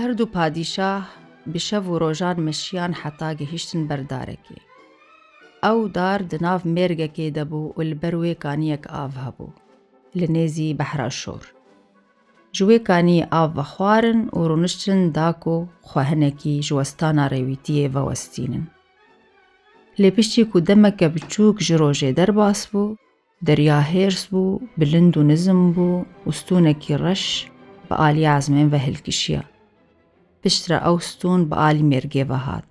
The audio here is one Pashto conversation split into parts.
هەردوو پادیشاه بشەv و ڕۆژان مشیان حتا گەهیشتن بەردارێکی. ئەو دار دناو مێرگەکێ دەبوو و لەبەر وێکانیەک ئاو هەبوو لە نێزی بەحراشۆر. ژوێکانی ئاو بە خوارن و ڕونشتن داک و خوهنێکی ژوەستانە ڕێویتیە بەوەستینن. لێ پشتی و دەمەکە بچووک ژ ڕۆژێ دەرباس بوو، دەریا هێرس بوو بلند و نزم بوو وستونێکی ڕەش بە ئالیازمێن بە هلکیشیە. پشترا اوستون با آلی مرگی هاد.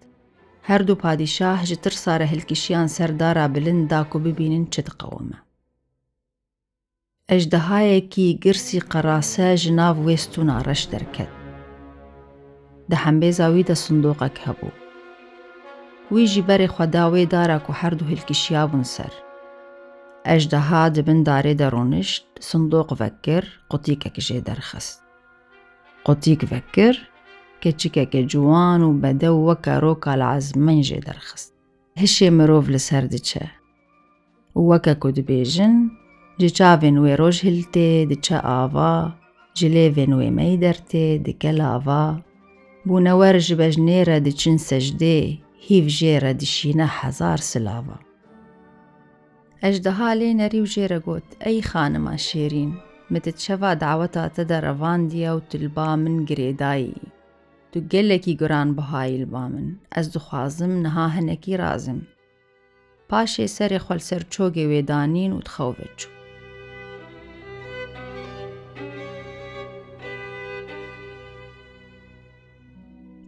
هر دو پادشاه جتر ساره هلکشیان سردارا بلند داکو ببینن چت قومه. اجدهای کی گرسی قراسه جناب ویستون آرش درکت. ده همبه زاوی ده صندوق هبو. وی جبر خداوی دارا کو هر دو هلکشیابون سر. اجدها دبن داره درونشت صندوق وکر قطیک اکجه درخست. قطیک وکر کچکێکە جوان و بەدە و وەکە ڕۆکال عزمەنجێ دەرخست هشێ مرۆڤ لە سەر دچە وەکە کو دبێژن ji çavên wê roj hil tê diçe ava ji lêvên wê meyder tê dike lava bûnewer ji bejnê re diçin secdê hîv jê re dişîne hezar silava Ejdeha lênerî û jê re got ey xanima şêrîn min tu çeva daweta te de revandiye û tilba min girêdayî و gelekî giranbihayî li ba min. Ez dixwazim niha hinekî razim. Paşê serê xwe li ser çokê wê danîn û dixew veçû.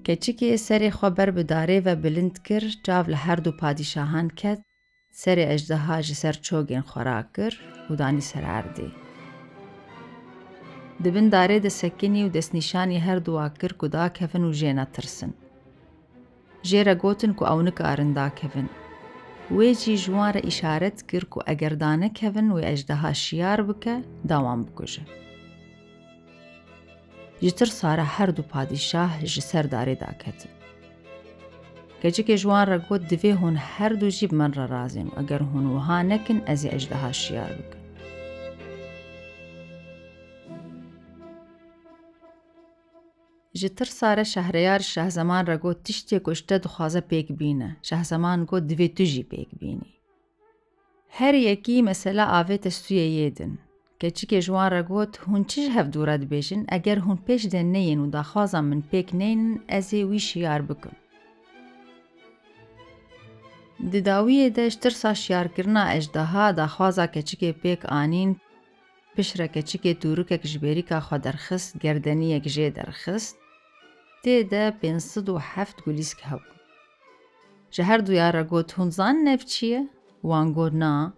keçikê serê xwe ber bi darê ve bilind kir, çav li her du padîşahan ket, serê ejdeha ji ser çogên xwe ra kir û danî ser erdê. دبن داره دارێ سکینی و نشانی هر دەستنیشانی هەردووا کو دا کفن و جینا ترسن. ژێرە گوتن و ئەو نکارن داکەون. وێجی ژوارە کر کو اگر دانه کفن و اجده شیار بکە دوام بکوژە. جتر هر دو پادشاه داره دا سارە هەردوو که جوان را داکەتن. دوی هون هر دو جیب من را رازیم اگر ئەگەر هۆنوها نەکن ئەزی ئەژدەها شیار بکە. ji tirsare şehreyar Şehzeman re got tiştê ku ji te dixwaze pêk bîne. Şehzeman got divê tu jî pêk bînî. Her yekî mesela avê te yê din. Keçikê ji wan re got hûn çi ji hev dibêjin eger hûn pêş de neyên û daxwaza min pêk neynin ez ê wî şiyar bikim. Di dawiyê de ji tirsa şiyarkirina ejdeha daxwaza keçikê pêk anîn keçikê tûrikek ji bêrîka xwe derxist gerdeniyek jê derxist, تدا بين صد وحف تقوليسك هاو جهر دو يارا قوت هنزان نفچيه وان قونا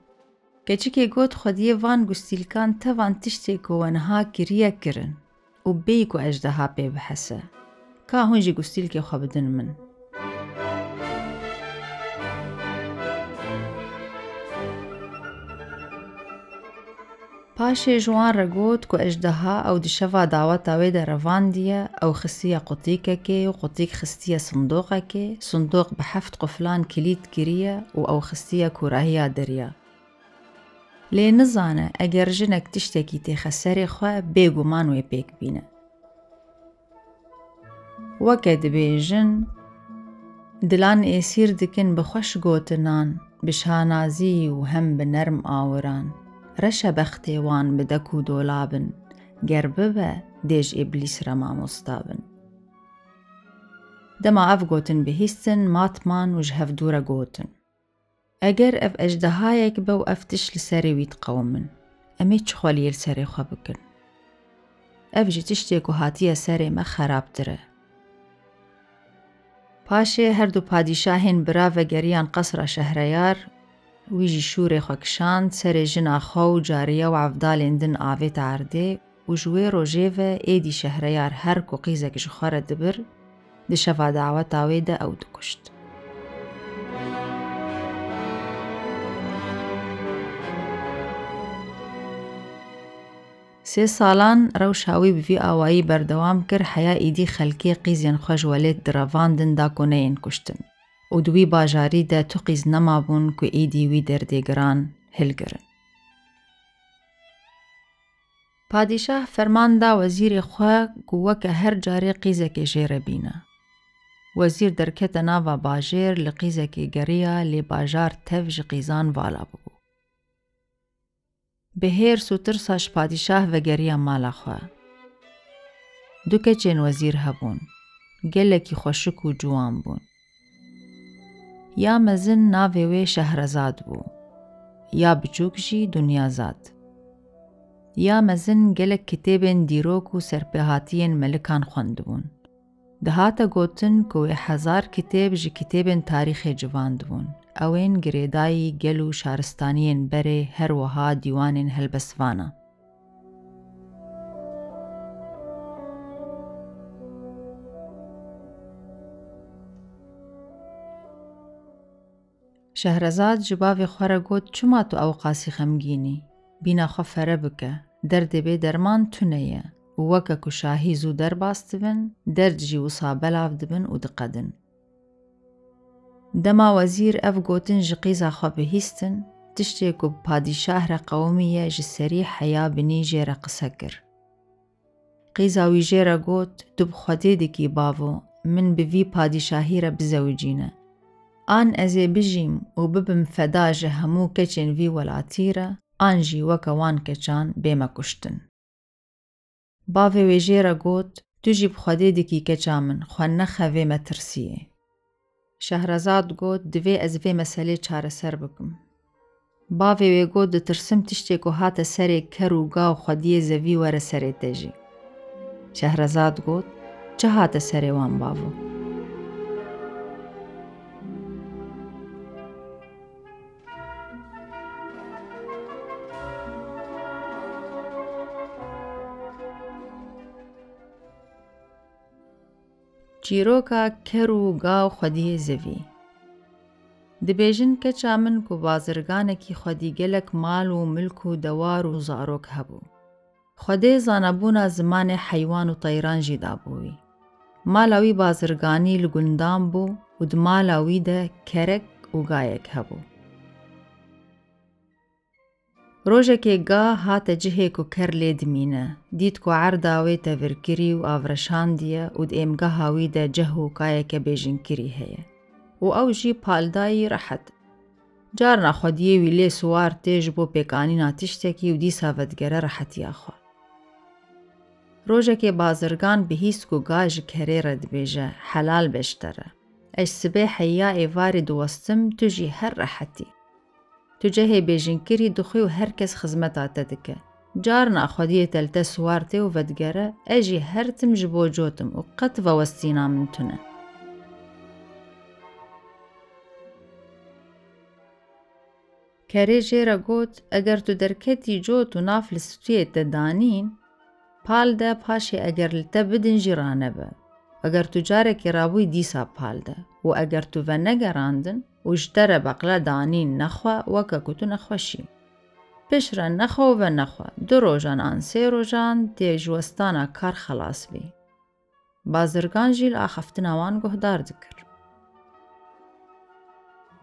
كيچيكي قوت خديه وان قستيلكان تاوان تشتيكو وانها كريا كرن و بيكو اجدها بي بيبحسه كا هونجي هنجي كي خبدن من پاشێ ژوان ڕەگوت و او ئەو دیشەڤ داوەتاوێ او ئەو خستیە قوتیکەکێ و قطيك خستیە صندوقه سندۆق صندوق بحفت قفلان کلید گریە و او خستیە کوراهیا دەریا لێ نزانە تشتكي ژنێک تشتێکی تێخەسەری خوا بێگومان وێ پێک بینە وەکە دبێژن دلان ئێسیر دکن بە خۆش گۆتنان بشانازی و هم بنرم آوران. رش بخته وان و دۆلا بن گەر ببە دێژ ئێبلیس رە گوتن بهیستن ماتمان جهف هەفتوورە گوتن ئەگەر ئەف ئەژدەهایەک با و ئەفتش لە وید قومن، لسری چ خۆلیل سەرێ خۆ بکن ئەف ژ تشتێک ما خراب سەرێ پاشه هر دو پادیشاهین پادیشاهێن ويجي شوري خكشان تسري جنا خو جارية وعفدا لندن آفي تعردي وجوي روجيفا ايدي شهريار هر كوقيزك جخارة دبر دشفا دعوة تاويدة أو دكشت سێ ساڵان ڕەوشاوی بڤی ئاوایی بەردەوام کرد حیا ئیدی خەلکی قیزیان خۆش وەلێت درەڤاندن دا کۆنەیەن کوشتن او دوی د توقیز نه مابون کو ای دی هلگرن. در دې ګران پادشاه فرمان وزیر خو ګوکه هر جاری قیزه کې شیر وزیر در نا و باجیر لقیزه کې ګریا لی بازار تفج قیزان والا بو به هر سوتر ساش پادشاه و ګریا مال خو چن وزیر هبون ګله خوشک و جوان بون یا مزن ناوی وی شهرزاد بو، یا بچوک جی زاد. یا مزن گلک کتابن دیروک و ملکان خوند خوندبوون دهاتا گوتن کو هزار کتێب جی تاریخ تاریخ جوان بون اوین گرێدایی گلو و بره هر وها دیوانên هلبسوانه. شهرزاد جبافي خرجت چما تو او قاسي خمگيني بينا خف ربك درد بي درمان تنية ووكا كو شاهيزو در باستبن درد جي وصابل عبدبن ودقدن دما وزير اف قوتن جقيزا خب هستن تشتيكو بادي شهر قومية جسري حيا بني جيرا قسكر قيزا ويجيرا قوت دب خديدكي بافو من بفي بادي شاهيرا بزوجينه ئان ئەزێ بژیم و ببم فەداژە هەموو کەچێن وی وەلاتیرە ئانژی وەکە وان کەچان بێمە کوشتن باوێ وێژێرە گوت توژی بخوادێدێکی کەچا من خوێن نەخەوێ مەترسیە شەهرەزاد گوت دوێ ئەز بێ مەسەلێ چارەسەر بکم باوێ وێگوت دەترسم تشتێک و هاتە سەرێک کەر و گا و خودیە زەوی وەرە سەرێ دەژی شەهرەزاد گوت چه هاتە سەرێوان باوە çîroka ker û gav xwediyê zevî dibêjin keça min ku bazirganekî xwedî gelek mal û milk û dewar û zarok hebû xwedê zanebûna zimanê heywan û teyran jî dabû wî mala wî bazirganî li gundan bû û di mala wî de kerek û gayek hebû روجا كي غا هاتا جهي كو كرلي دمينا ديت كو عرضا ويتا فيركيري و افرشان ديا و دقيم غا هاويدا جهو كايا كبيجن كيري هيا و او جي بال داي رحت جارنا خود يوي لي سوار تيج بو بيكانينا تشتكي و دي سافت غرا رحت ياخو روجا كي بازرگان بهيس كو غاج كري رد بيجا حلال بشتره اش سبيح يا ايفاري دوستم تجي هر رحتي تجاه بيجنكري دخي وهركس خزمتا تدك جارنا أخوديه تلتا سوارتي وفدقرة أجي هرتم جبو جوتم وقطفة وستينا من تنا كاري جيرا قوت أجر تدركتي جوت ونافل ستوية تدانين بالدا باشي أجر لتبدن جيرانبه اگر تو جارک رابوی دیسا پالده و اگر تو ونگراندن ujderebeqledanîn nexwe weke ku tu nexweşî. Piştre nexwe ve nexwe du rojan an sê rojan tê ji westana kar xelas bî. Bazirgan jî li axeftina wan guhdar dikir.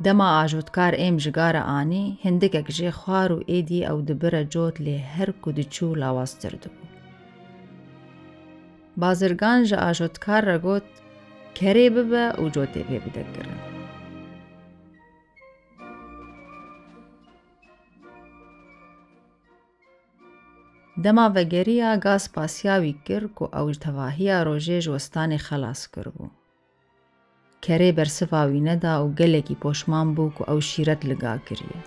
Dema ajotkar êm ji gara anî, hindikek jê xwar û êdî ew dibire cot lê her ku diçû lawastir dibû. Bazirgan ji ajotkar re got, kerê bibe û cotê pê bidekirin. دەماڤەگەریە گاز پاسیاوی کرد و ئەوژتەواهیە ڕۆژێ وەستانی خەلاس کردبوو. کەرێ بەرسفاوی نەدا و گەلێکی پۆشمان بوو و ئەو شیرەت لەگا کریە.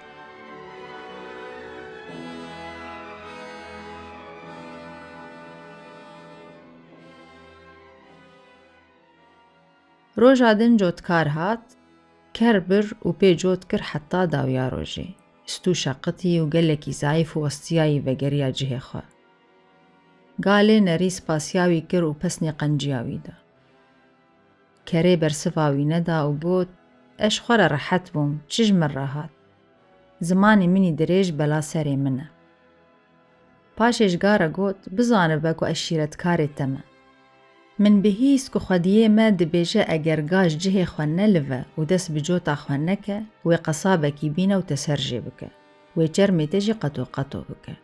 ڕۆژادن جۆتکار هات، کەر بر و پێ جۆت کرد حتا داویا ڕۆژێ. شت و شەقەتی و گەلێکی زایف و وەستیایی بەگەریا جهێخوا گالێ نەریس پاسیاوی کرد و پسنی قەنجیاویدا کەرێ بەرسفاوی نەدا و بۆت ئەش خۆرە ڕەحەت بووم چژمە ڕاهات زمانی منی درێژ بەلا سەرێ منە پاشێش گارە گوت بزانە بەک و ئەشیرەت کارێت تەمە من بهیست کو خدیه ما دبیجه اگر گاش جه خوانه لفه و دست بجو تا نکه و قصابه کی بینه و تسرجه بکه و چرمی تجی قطو قطو بکه.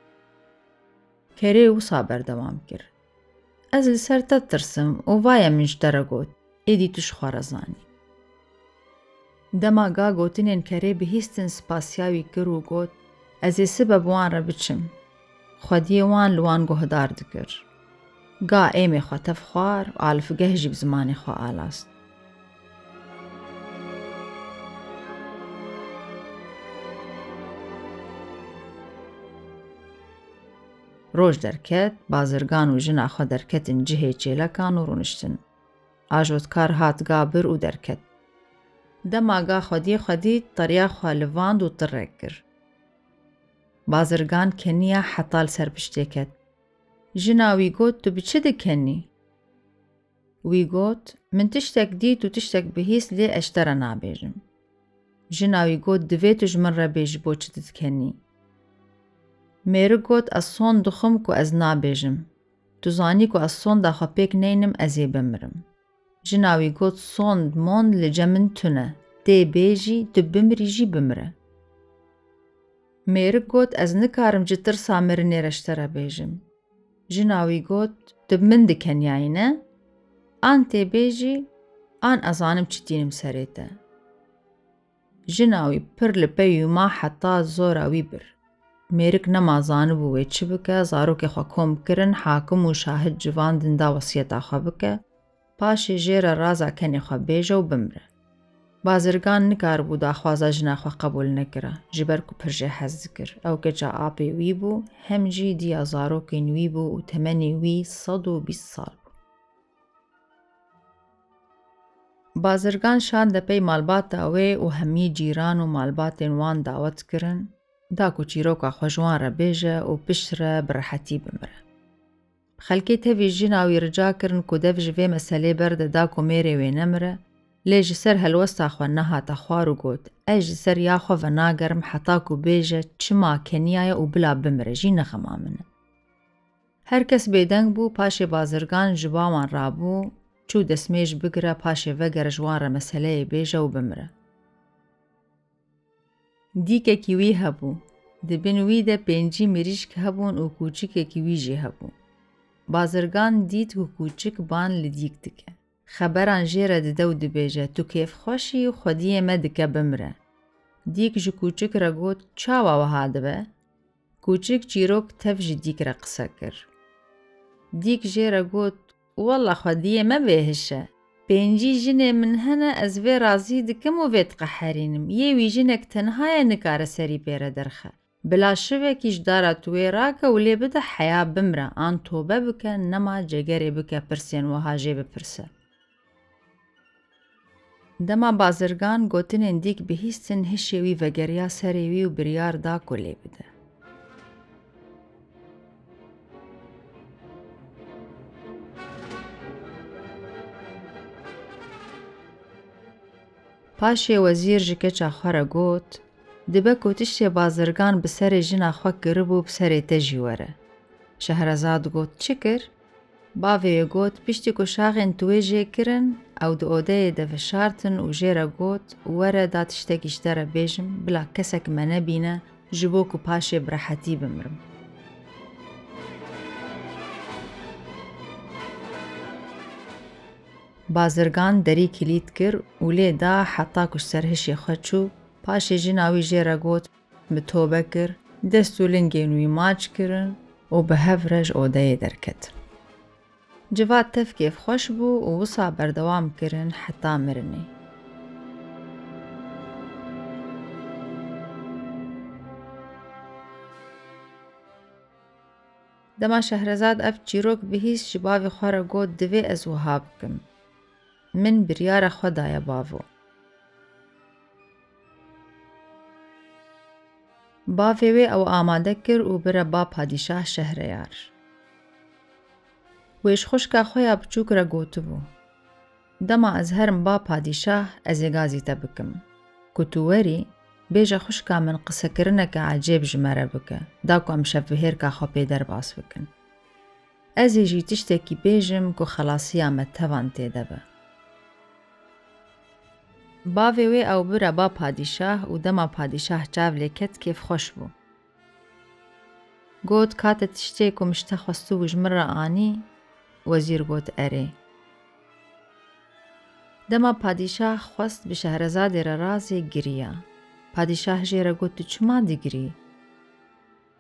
کری و صابر دوام کر. از لسر ترسم و وای منشتر گوت ایدی توش خوارزانی. دما گا گوتنین کری بهیستن سپاسیاوی کر و گوت از سبب وان را بچم. خودیه وان لوان گهدار دکر. گا ایم خوا تفخوار خوار و ئالفگە جیب زمانی خوا آلاست. روز درکت بازرگان و ژناخوا دەرکەتن جهێ چێلەکان و آجوت ئاژۆتکار هاتگا بر و دەرکەت دەماگا خودی خودی تەریا خوالڤاند و ترک بازرگان کەنیە سر پشتی جنا گوت تو وی گوت من تشتک تشتك ديت وتشتك بهيس لي اشترى نابیجم. جنا تو جمن را بیج بو چه دکنی؟ میرو دخمكو از کو از الصون دا خبيك نینم ازی بمرم جناوي گوت سون مون لجمن تونه دی بیجی تو بمری جی بمره میرو گوت از نکارم جتر سامر نیرشتره بیجم ژناوی گوت دب من دکنیاینە ئان تێبێژی ئان ئەزانم چتینم سەرێتە ژناوی پڕ لە پێی وما حتا زۆراوی بر مێرک نەمازانە بووێ چ بکە زارۆکێ خوا کۆمکردن حاکم و شاهد جوان دندا وەسیەتاخوا بکە پاشێ ژێرە ڕازاکەنێخوا بێژە و بمرە بازرگان نکاربوو داخوازە ژناخوا قبول نەکرا ji ber ku pirjê hez dikir ew keça apê wî bû hem jî diya zarokên wî bû û temenê wî sed û bîst sal bû Bazirgan şan depey malbata wê û hemî cîran û malbatên wan dawet kirin, da ku çîroka xweşwan re bêje û pişre birhetî bimire. Xelkê tevî jina wî rica kirin ku dev ji vê meselê berde da ku mêrê wê nemire, لێژ سەر هەلوەستا خوێن نەهاتە خوار و گوت ئەژ سەر یاخۆ بە ناگەرم حەتاک و بێژە چما کەنیایە و بلا بمرەژی نەخەما منە هەر کەس بێدەنگ بوو پاشێ بازرگان ji باوان رابوو چوو دەسمێژ بگرە پاشێ ڤەگەرە ژوارە مەسلەیە بێژە و بمرە دیکێکی وی هەبوو دبن وی دە پێنجی مریشک هەبوون و کوچکێکی ویژێ هەبوو بازرگان دیت و کوچک بان لە دیک خەبەران ژێرە ددە و دبێژە تو کێفخۆشی و خودیەمە دکە بمرە دیک ji کوچک re got çawa wiha dibe کوچک çîrok tev ji dîk re qise kir دیک jê re got wella xwediyê me vêhişe pêncî jinê min hene ez vê razî dikim û vê diqeherînim yê wî jinek tenhaye nikare serî pêre derxe Bila şivekî ji dara tu wê rake û lê bide heya bimre an tobe bike nema cegerê bike pirsên wiha jê bipirse Dema bazirgan gotinên dîk bihîstin hişê wî vegeriya serê wî û biryar da ku lê bide. Paşê wezîr ji keça xwe re got, dibe ku tiştê bazirgan bi serê jina xwe kiribû bi serê te jî were. Şehrezad got çi kir? Bavê got piştî ku şaxên tuê jê kirin, ew di odeyê de veşartin û jê re got were da tiştekî ji te re bêjim bila kesek me nebîne ji bo ku paşê birehetî bimirim. Bazirgan derî kilît kir û lê da heta kuş serhişê xwe çû, paşê jina wî jê re got bi tobe kir, dest û lingên wî maç kirin û bi hev rej odeyê derketin. جواد تف كيف خوش بو ووصى بردوام كرن حتى مرني دما شهرزاد اف چیروک بهیس جی باوی خورا گود دوی از وها بکم. من بریار خدای باوو. باوی وی او آماده کر و بره با پادشاه شهریار. و ایش خوشکه خویا بچوک را گوتو بو. دما از هرم با پادیشاه از اگازی تا بکم. بیج خوش خوشکا من قصه کرنه که عجیب جمره بکه دا کو ام شف بهیر که خو پیدر باس بکن. از ایجی تشتی که بیجم که خلاصی همه توان تیده با. با وی او بره با پادیشاه و دما پادیشاه چاو کت کیف خوش بو. گوت کات تشتی که مشتخوستو و جمره آنی وزیر گفت اره دما پادشاه خواست به شهرزاد را راز گریا پادشاه جیره گفت چما دیگری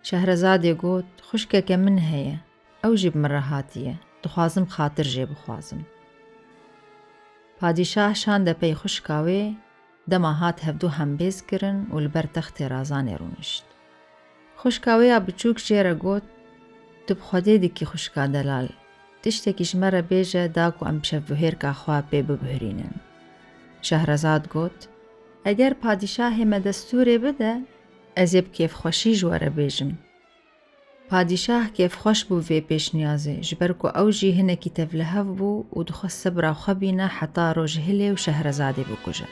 شهرزاد گفت خشکه که من هیه او جیب من راحتیه دخوازم خاطر جیب خوازم پادشاه شان د پی خشکاوه دما هات هفدو هم بیز کرن و لبر تخت رازان رونشت خشکاوه بچوک جیره گفت تو بخواده دی که خشکا دلال تشتێکیش مەرە بێژە داک و امشب شەڤ هێرکە خوا پێ ببهرینن. شەهرەزاد گوت، ئەگەر پادیشاهێ مەدەستورێ بدە، ئەزێ کێفخۆشی کیف بێژم. پادیشاه کێفخۆش بوو وێ پێشنیازێ ژبەرک و ئەو ژی هەنێکی تەڤلە هەف بوو و دخۆ سەبراوخەبینە حتا ڕۆژهلێ و شەهرەزادی بکوژە.